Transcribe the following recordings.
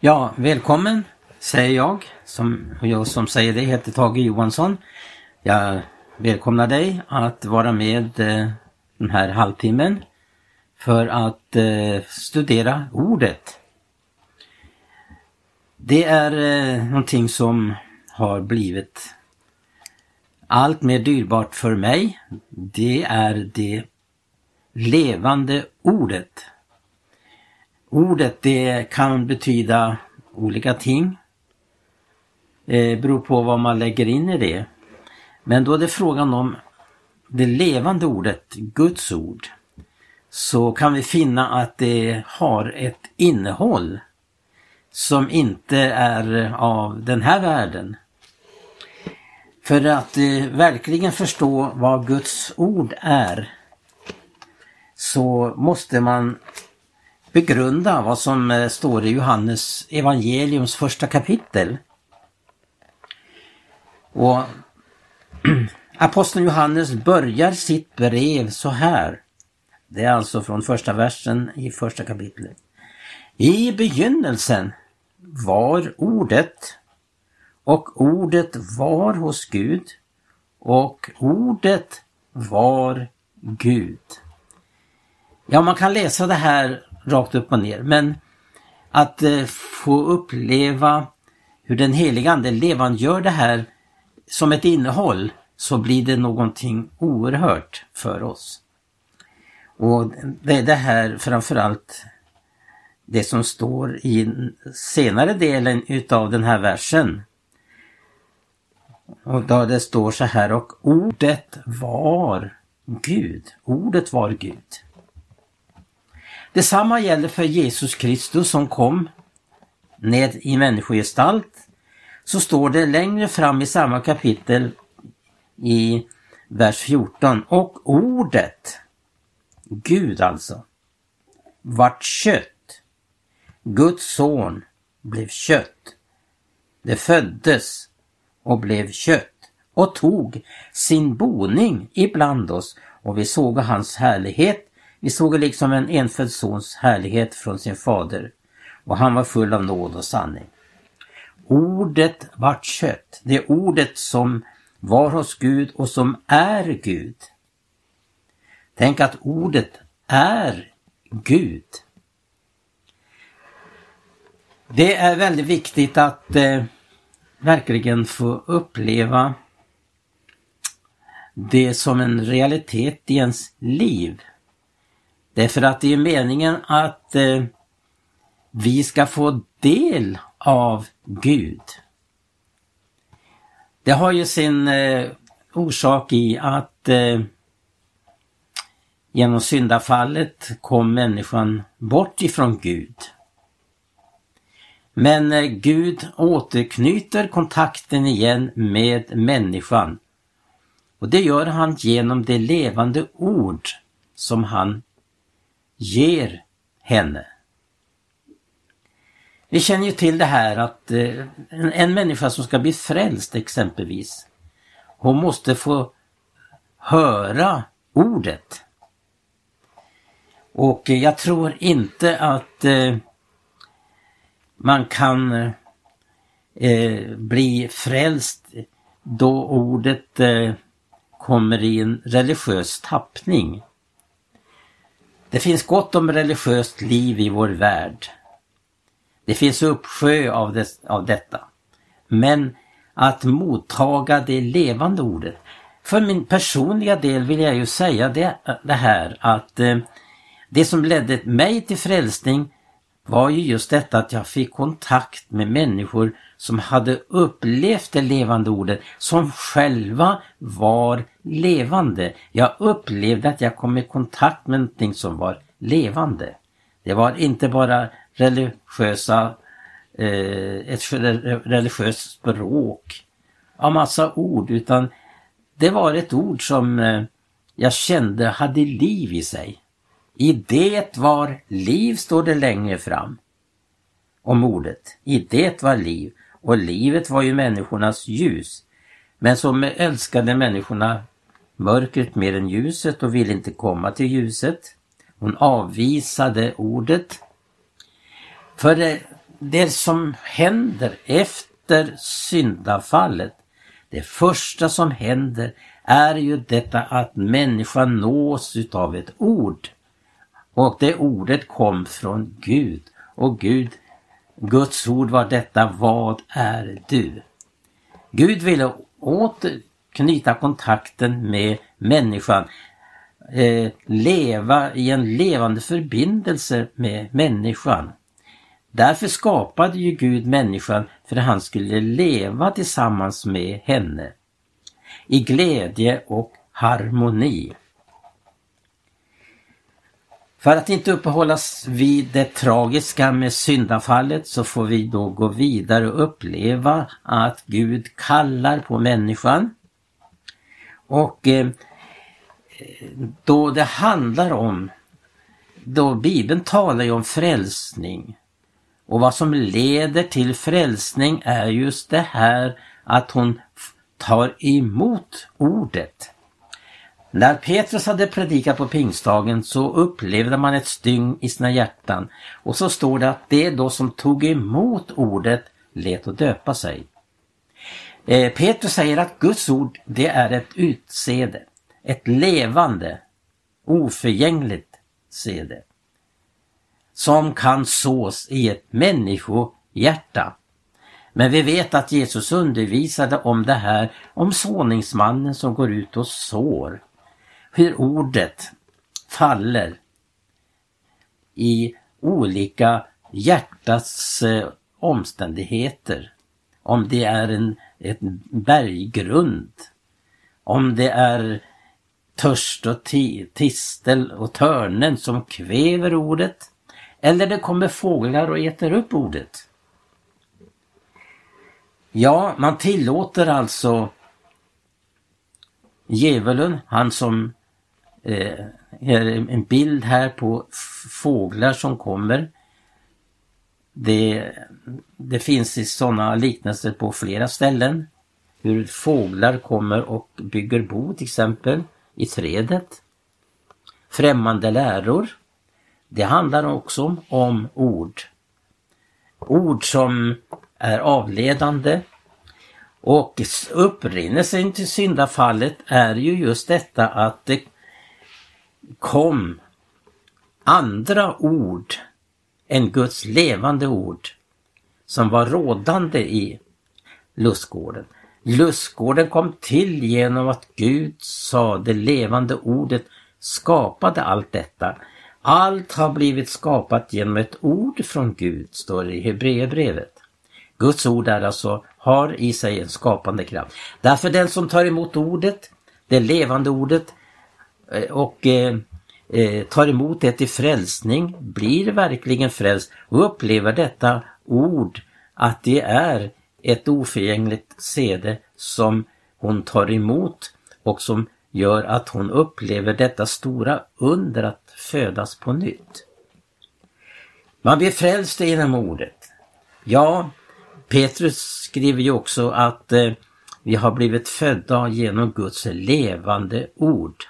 Ja, välkommen säger jag. Som, jag som säger det heter Tage Johansson. Jag välkomnar dig att vara med eh, den här halvtimmen för att eh, studera ordet. Det är eh, någonting som har blivit allt mer dyrbart för mig. Det är det levande ordet. Ordet det kan betyda olika ting. Det beror på vad man lägger in i det. Men då är det frågan om det levande ordet, Guds ord, så kan vi finna att det har ett innehåll som inte är av den här världen. För att eh, verkligen förstå vad Guds ord är så måste man begrunda vad som eh, står i Johannes evangeliums första kapitel. Och Aposteln Johannes börjar sitt brev så här. Det är alltså från första versen i första kapitlet. I begynnelsen var ordet och ordet var hos Gud och ordet var Gud. Ja, man kan läsa det här rakt upp och ner men att eh, få uppleva hur den heliga Ande levandegör det här som ett innehåll så blir det någonting oerhört för oss. Och det är det här framförallt det som står i senare delen utav den här versen. Och då det står så här och ordet var Gud. Ordet var Gud. Detsamma gäller för Jesus Kristus som kom ned i människogestalt. Så står det längre fram i samma kapitel i vers 14. Och ordet, Gud alltså, vart kött. Guds son blev kött. Det föddes och blev kött och tog sin boning ibland oss och vi såg hans härlighet. Vi såg liksom en enfödd sons härlighet från sin fader och han var full av nåd och sanning. Ordet vart kött, det ordet som var hos Gud och som är Gud. Tänk att ordet är Gud. Det är väldigt viktigt att eh, verkligen få uppleva det som en realitet i ens liv. Därför att det är meningen att eh, vi ska få del av Gud. Det har ju sin eh, orsak i att eh, genom syndafallet kom människan bort ifrån Gud. Men eh, Gud återknyter kontakten igen med människan. Och det gör han genom det levande ord som han ger henne. Vi känner ju till det här att eh, en människa som ska bli frälst exempelvis, hon måste få höra ordet. Och jag tror inte att eh, man kan eh, bli frälst då ordet kommer i en religiös tappning. Det finns gott om religiöst liv i vår värld. Det finns uppsjö av, det, av detta. Men att mottaga det levande ordet. För min personliga del vill jag ju säga det, det här att eh, det som ledde mig till frälsning var ju just detta att jag fick kontakt med människor som hade upplevt det levande ordet, som själva var levande. Jag upplevde att jag kom i kontakt med någonting som var levande. Det var inte bara religiösa, eh, ett religiöst språk av massa ord utan det var ett ord som eh, jag kände hade liv i sig. I det var liv, står det längre fram om ordet. I det var liv och livet var ju människornas ljus. Men som älskade människorna mörkret mer än ljuset och ville inte komma till ljuset. Hon avvisade ordet. För det, det som händer efter syndafallet, det första som händer är ju detta att människan nås utav ett ord. Och det ordet kom från Gud. Och Gud, Guds ord var detta, vad är du? Gud ville åter knyta kontakten med människan. Eh, leva i en levande förbindelse med människan. Därför skapade ju Gud människan för att han skulle leva tillsammans med henne. I glädje och harmoni. För att inte uppehållas vid det tragiska med syndafallet så får vi då gå vidare och uppleva att Gud kallar på människan. Och eh, då det handlar om, då Bibeln talar ju om frälsning. Och vad som leder till frälsning är just det här att hon tar emot ordet. När Petrus hade predikat på pingstdagen så upplevde man ett styng i sina hjärtan och så står det att det då som tog emot ordet lät att döpa sig. Eh, Petrus säger att Guds ord det är ett utsede, ett levande, oförgängligt sede som kan sås i ett människohjärta. Men vi vet att Jesus undervisade om det här, om såningsmannen som går ut och sår hur ordet faller i olika hjärtats eh, omständigheter. Om det är en, ett berggrund, om det är törst och tistel och törnen som kväver ordet, eller det kommer fåglar och äter upp ordet. Ja, man tillåter alltså djävulen, han som Eh, en bild här på fåglar som kommer. Det, det finns i sådana liknelser på flera ställen. Hur fåglar kommer och bygger bo till exempel i trädet. Främmande läror. Det handlar också om ord. Ord som är avledande. Och upprinnelsen till syndafallet är ju just detta att det kom andra ord än Guds levande ord som var rådande i lustgården. Lustgården kom till genom att Gud sa det levande ordet skapade allt detta. Allt har blivit skapat genom ett ord från Gud, står det i Hebreerbrevet. Guds ord är alltså, har i sig en skapande kraft. Därför den som tar emot ordet, det levande ordet, Eh, och eh, eh, tar emot det till frälsning, blir verkligen frälst och upplever detta ord att det är ett oförgängligt sede som hon tar emot och som gör att hon upplever detta stora under att födas på nytt. Man blir frälst genom ordet. Ja, Petrus skriver ju också att eh, vi har blivit födda genom Guds levande ord.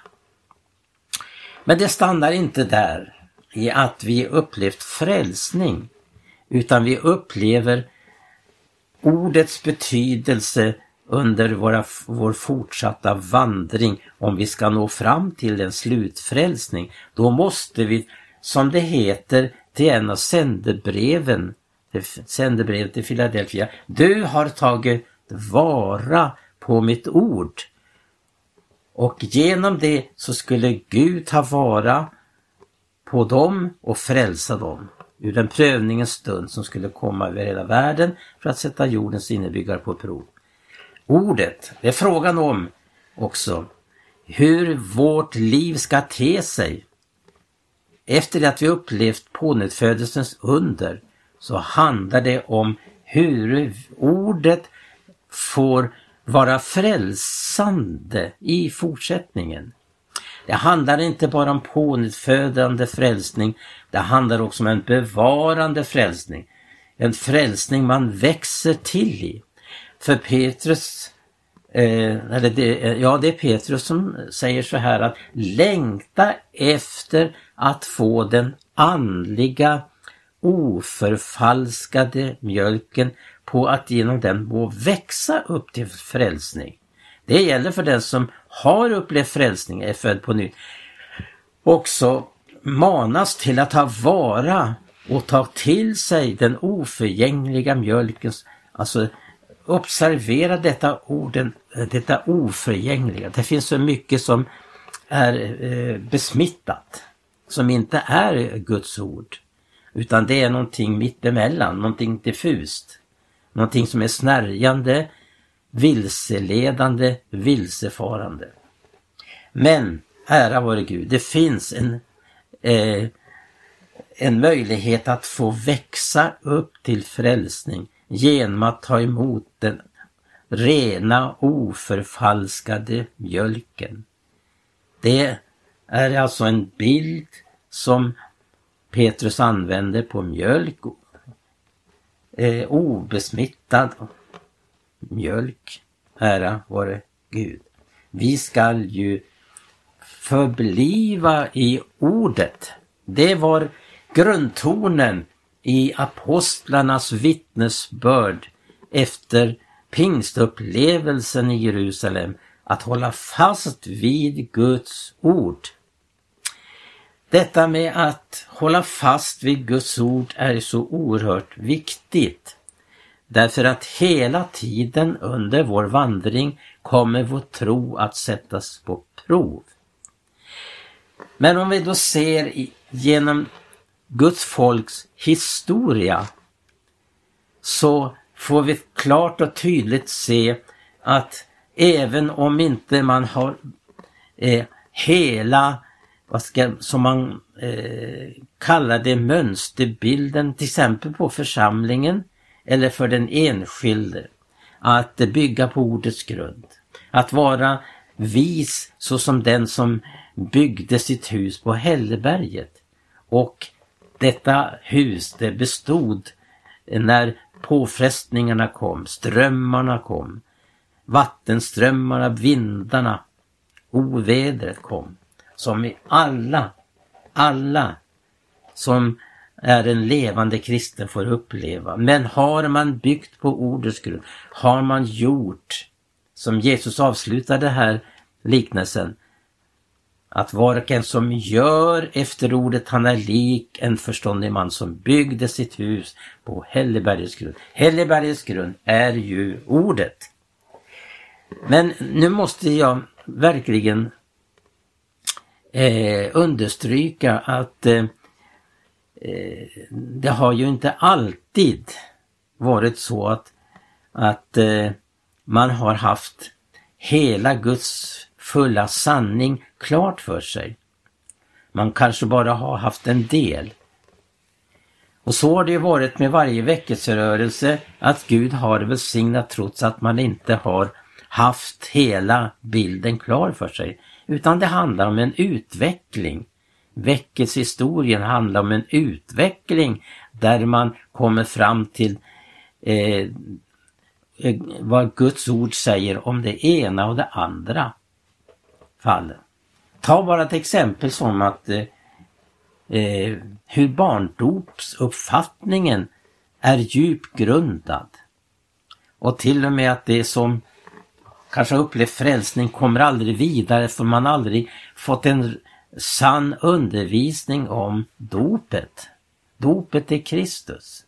Men det stannar inte där i att vi upplevt frälsning utan vi upplever ordets betydelse under våra, vår fortsatta vandring om vi ska nå fram till en slutfrälsning. Då måste vi, som det heter till en av sändebreven, sändebrevet till Philadelphia, du har tagit vara på mitt ord och genom det så skulle Gud ta vara på dem och frälsa dem ur den prövningens stund som skulle komma över hela världen för att sätta jordens innebyggare på prov. Ordet, det är frågan om också hur vårt liv ska te sig. Efter att vi upplevt pånyttfödelsens under så handlar det om hur ordet får vara frälsande i fortsättningen. Det handlar inte bara om pånyttfödande frälsning, det handlar också om en bevarande frälsning. En frälsning man växer till i. För Petrus, eh, eller det, eh, ja det är Petrus som säger så här att längta efter att få den andliga oförfalskade mjölken på att genom den må växa upp till frälsning. Det gäller för den som har upplevt frälsning, är född på nytt. Också manas till att ta vara och ta till sig den oförgängliga mjölken. Alltså observera detta orden, detta oförgängliga. Det finns så mycket som är eh, besmittat, som inte är Guds ord. Utan det är någonting mittemellan, någonting diffust. Någonting som är snärjande, vilseledande, vilsefarande. Men, ära vare Gud, det finns en, eh, en möjlighet att få växa upp till frälsning genom att ta emot den rena oförfalskade mjölken. Det är alltså en bild som Petrus använder på mjölk, eh, obesmittad mjölk, ära vare Gud. Vi skall ju förbliva i ordet. Det var grundtonen i apostlarnas vittnesbörd efter pingstupplevelsen i Jerusalem att hålla fast vid Guds ord. Detta med att hålla fast vid Guds ord är så oerhört viktigt. Därför att hela tiden under vår vandring kommer vår tro att sättas på prov. Men om vi då ser genom Guds folks historia så får vi klart och tydligt se att även om inte man har eh, hela, vad ska, som man eh, kallar det, mönsterbilden till exempel på församlingen eller för den enskilde. Att bygga på ordets grund. Att vara vis såsom den som byggde sitt hus på Hälleberget. Och detta hus det bestod när påfrestningarna kom, strömmarna kom, vattenströmmarna, vindarna, ovädret kom. Som i alla, alla som är en levande kristen får uppleva. Men har man byggt på ordets grund, har man gjort, som Jesus avslutade här liknelsen, att var och en som gör efter ordet han är lik en förståndig man som byggde sitt hus på Hellebergets grund. Hellebergets grund är ju ordet. Men nu måste jag verkligen eh, understryka att eh, eh, det har ju inte alltid varit så att, att eh, man har haft hela Guds fulla sanning klart för sig. Man kanske bara har haft en del. Och så har det ju varit med varje väckelserörelse att Gud har välsignat trots att man inte har haft hela bilden klar för sig. Utan det handlar om en utveckling. Väckelsehistorien handlar om en utveckling där man kommer fram till eh, vad Guds ord säger om det ena och det andra fallen. Ta bara ett exempel som att eh, eh, hur barndopsuppfattningen är djupt grundad. Och till och med att det som kanske har upplevt frälsning kommer aldrig vidare för man aldrig fått en sann undervisning om dopet. Dopet är Kristus.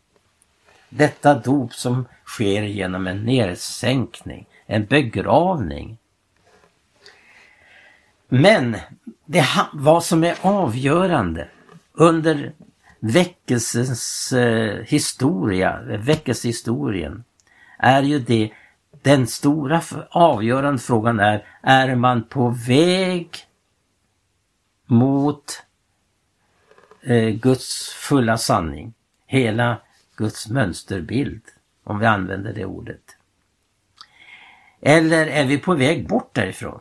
Detta dop som sker genom en nedsänkning, en begravning, men det, vad som är avgörande under väckelsens eh, historia, väckelsehistorien, är ju det, den stora avgörande frågan är, är man på väg mot eh, Guds fulla sanning? Hela Guds mönsterbild, om vi använder det ordet. Eller är vi på väg bort därifrån?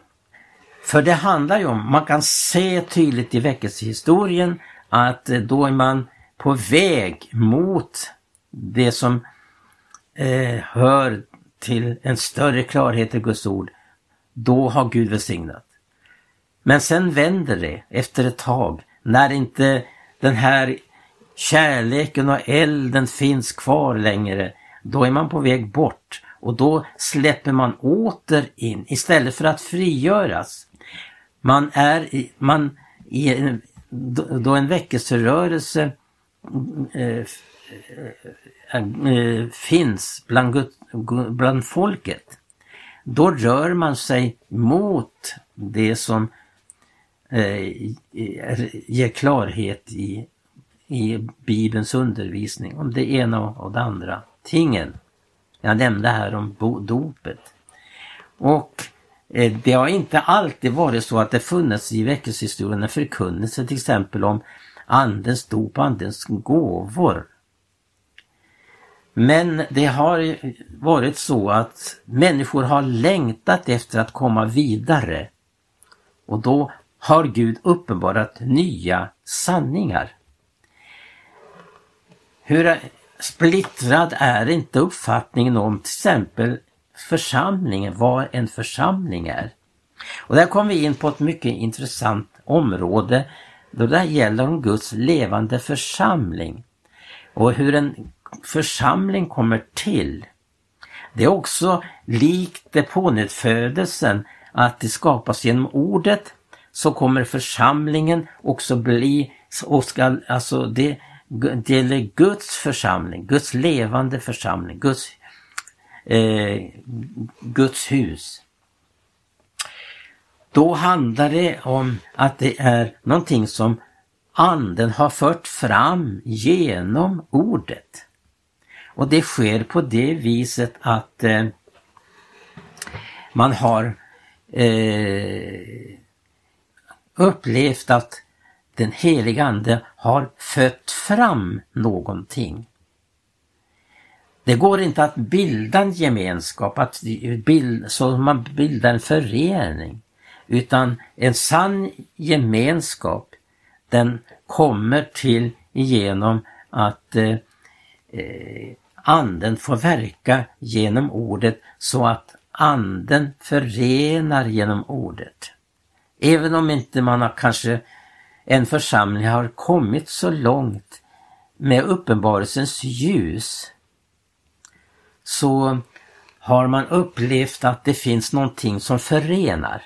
För det handlar ju om, man kan se tydligt i väckelsehistorien att eh, då är man på väg mot det som eh, hör till en större klarhet i Guds ord. Då har Gud välsignat. Men sen vänder det efter ett tag när inte den här kärleken och elden finns kvar längre, då är man på väg bort och då släpper man åter in istället för att frigöras. Man är i, man, i, då en väckelserörelse eh, Eh, finns bland, bland folket, då rör man sig mot det som eh, ger klarhet i, i Bibelns undervisning om det ena och det andra tingen. Jag nämnde här om dopet. Och eh, det har inte alltid varit så att det funnits i väckelsehistorien en förkunnelse till exempel om andens dop, andens gåvor. Men det har varit så att människor har längtat efter att komma vidare. Och då har Gud uppenbarat nya sanningar. Hur splittrad är inte uppfattningen om till exempel församlingen, vad en församling är. Och där kommer vi in på ett mycket intressant område då det gäller om Guds levande församling och hur en församling kommer till. Det är också likt depånyttfödelsen att det skapas genom ordet så kommer församlingen också bli och ska, alltså det, det gäller Guds församling, Guds levande församling, Guds, eh, Guds hus. Då handlar det om att det är någonting som anden har fört fram genom ordet. Och det sker på det viset att eh, man har eh, upplevt att den heliga Ande har fött fram någonting. Det går inte att bilda en gemenskap, att bild, så man bildar en förening. Utan en sann gemenskap, den kommer till genom att eh, eh, anden får verka genom ordet så att anden förenar genom ordet. Även om inte man har kanske en församling har kommit så långt med uppenbarelsens ljus så har man upplevt att det finns någonting som förenar.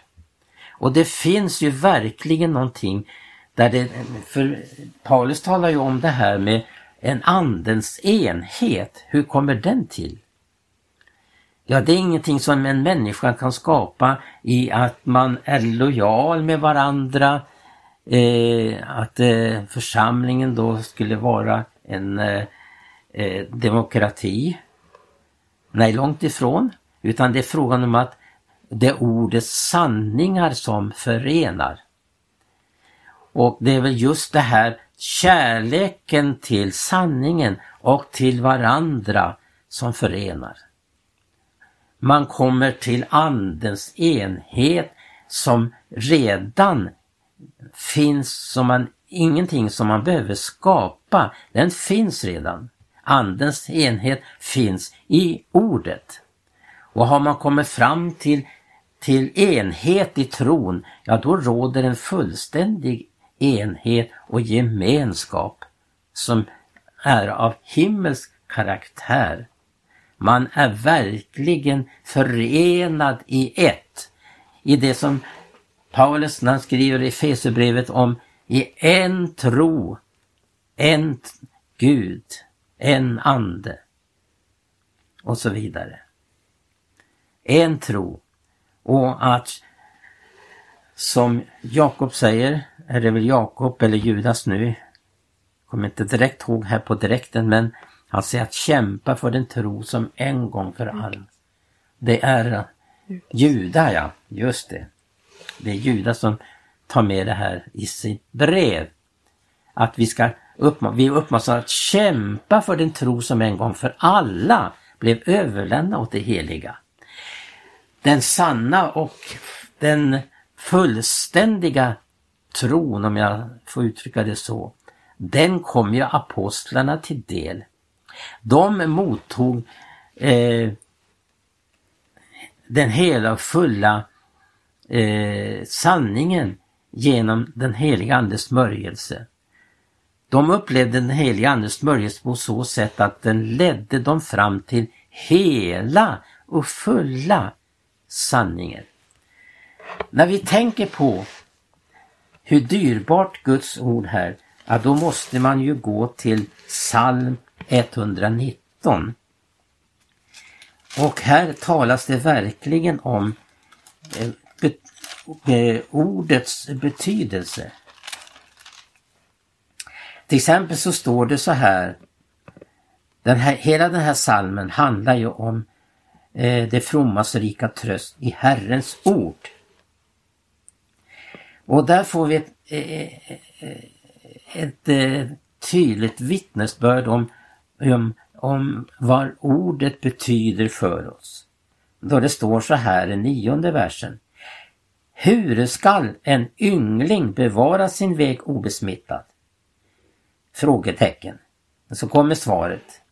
Och det finns ju verkligen någonting där det, för Paulus talar ju om det här med en andens enhet. Hur kommer den till? Ja, det är ingenting som en människa kan skapa i att man är lojal med varandra, eh, att eh, församlingen då skulle vara en eh, eh demokrati. Nej, långt ifrån. Utan det är frågan om att det är ordets sanningar som förenar. Och det är väl just det här kärleken till sanningen och till varandra som förenar. Man kommer till andens enhet som redan finns som man, ingenting som man behöver skapa. Den finns redan. Andens enhet finns i ordet. Och har man kommit fram till, till enhet i tron, ja då råder en fullständig enhet och gemenskap som är av himmelsk karaktär. Man är verkligen förenad i ett. I det som Paulus när han skriver i Fesebrevet om i en tro, en Gud, en ande och så vidare. En tro och att som Jakob säger, är det väl Jakob eller Judas nu, kommer inte direkt ihåg här på direkten men han säger att kämpa för den tro som en gång för alla. Det är Juda ja, just det. Det är Judas som tar med det här i sitt brev. Att vi ska uppmana, vi uppmanas att kämpa för den tro som en gång för alla blev överlämnad åt det heliga. Den sanna och den fullständiga tron, om jag får uttrycka det så, den kom ju apostlarna till del. De mottog eh, den hela och fulla eh, sanningen genom den heliga Andes smörjelse. De upplevde den heliga Andes smörjelse på så sätt att den ledde dem fram till hela och fulla sanningen. När vi tänker på hur dyrbart Guds ord här, ja då måste man ju gå till psalm 119. Och här talas det verkligen om eh, be, eh, ordets betydelse. Till exempel så står det så här, den här hela den här salmen handlar ju om eh, det frommas rika tröst i Herrens ord. Och där får vi ett, eh, eh, eh, ett, ett tydligt vittnesbörd om, om, om vad ordet betyder för oss. Då det står så här i nionde versen. Hur skall en yngling bevara sin väg obesmittad? Frågetecken. Och så kommer svaret.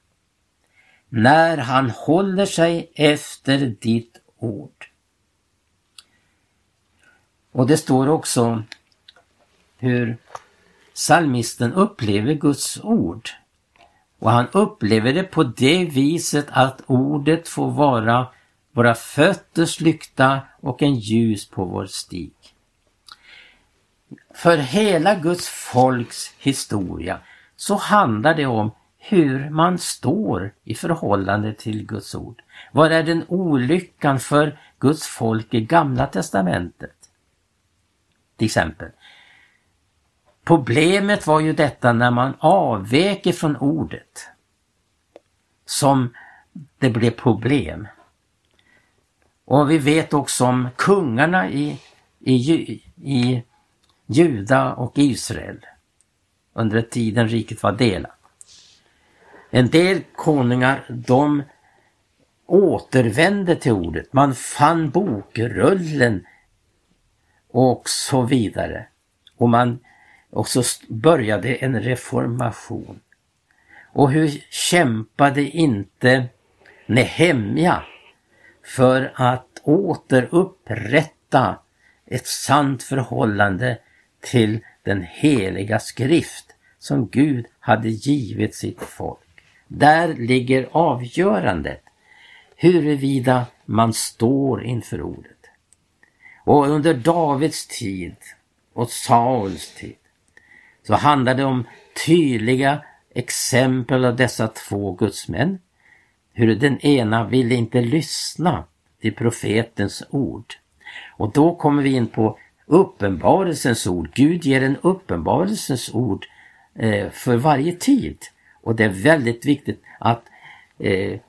När han håller sig efter ditt ord. Och det står också hur Salmisten upplever Guds ord. Och han upplever det på det viset att ordet får vara våra fötters lykta och en ljus på vår stig. För hela Guds folks historia så handlar det om hur man står i förhållande till Guds ord. Vad är den olyckan för Guds folk i Gamla Testamentet? Till exempel. Problemet var ju detta när man avvek från ordet som det blev problem. Och vi vet också om kungarna i, i, i Juda och Israel under tiden riket var delat. En del konungar de återvände till ordet. Man fann bokrullen och så vidare. Och man och så började en reformation. Och hur kämpade inte Nehemja för att återupprätta ett sant förhållande till den heliga skrift som Gud hade givit sitt folk. Där ligger avgörandet huruvida man står inför ordet. Och under Davids tid och Sauls tid så handlar det om tydliga exempel av dessa två gudsmän. Hur den ena ville inte lyssna till profetens ord. Och då kommer vi in på uppenbarelsens ord. Gud ger en uppenbarelsens ord eh, för varje tid. Och det är väldigt viktigt att eh,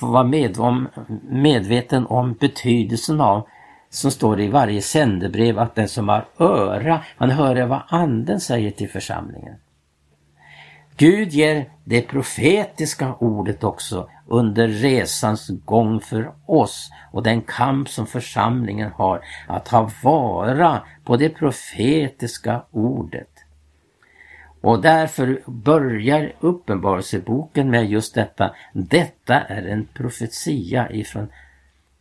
vara med om, medveten om betydelsen av som står i varje sändebrev att den som har öra, han hör vad anden säger till församlingen. Gud ger det profetiska ordet också under resans gång för oss och den kamp som församlingen har att ha vara på det profetiska ordet. Och därför börjar Uppenbarelseboken med just detta. Detta är en profetia ifrån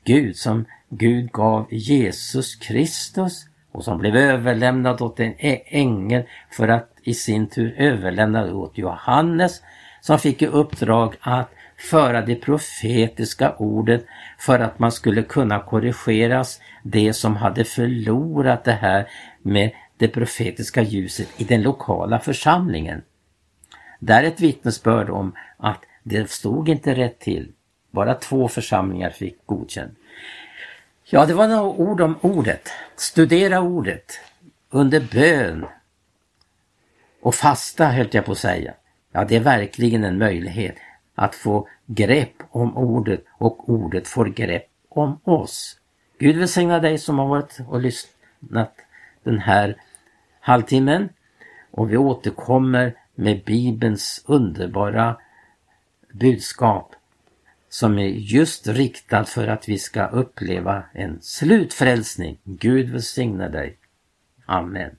Gud som Gud gav Jesus Kristus och som blev överlämnad åt en ängel för att i sin tur överlämna åt Johannes som fick i uppdrag att föra det profetiska ordet för att man skulle kunna korrigeras det som hade förlorat det här med det profetiska ljuset i den lokala församlingen. Där är ett vittnesbörd om att det stod inte rätt till. Bara två församlingar fick godkänt. Ja, det var några ord om ordet. Studera ordet under bön och fasta höll jag på att säga. Ja, det är verkligen en möjlighet att få grepp om ordet och ordet får grepp om oss. Gud välsigna dig som har varit och lyssnat den här halvtimmen och vi återkommer med Bibelns underbara budskap som är just riktad för att vi ska uppleva en slutfrälsning. Gud välsigne dig. Amen.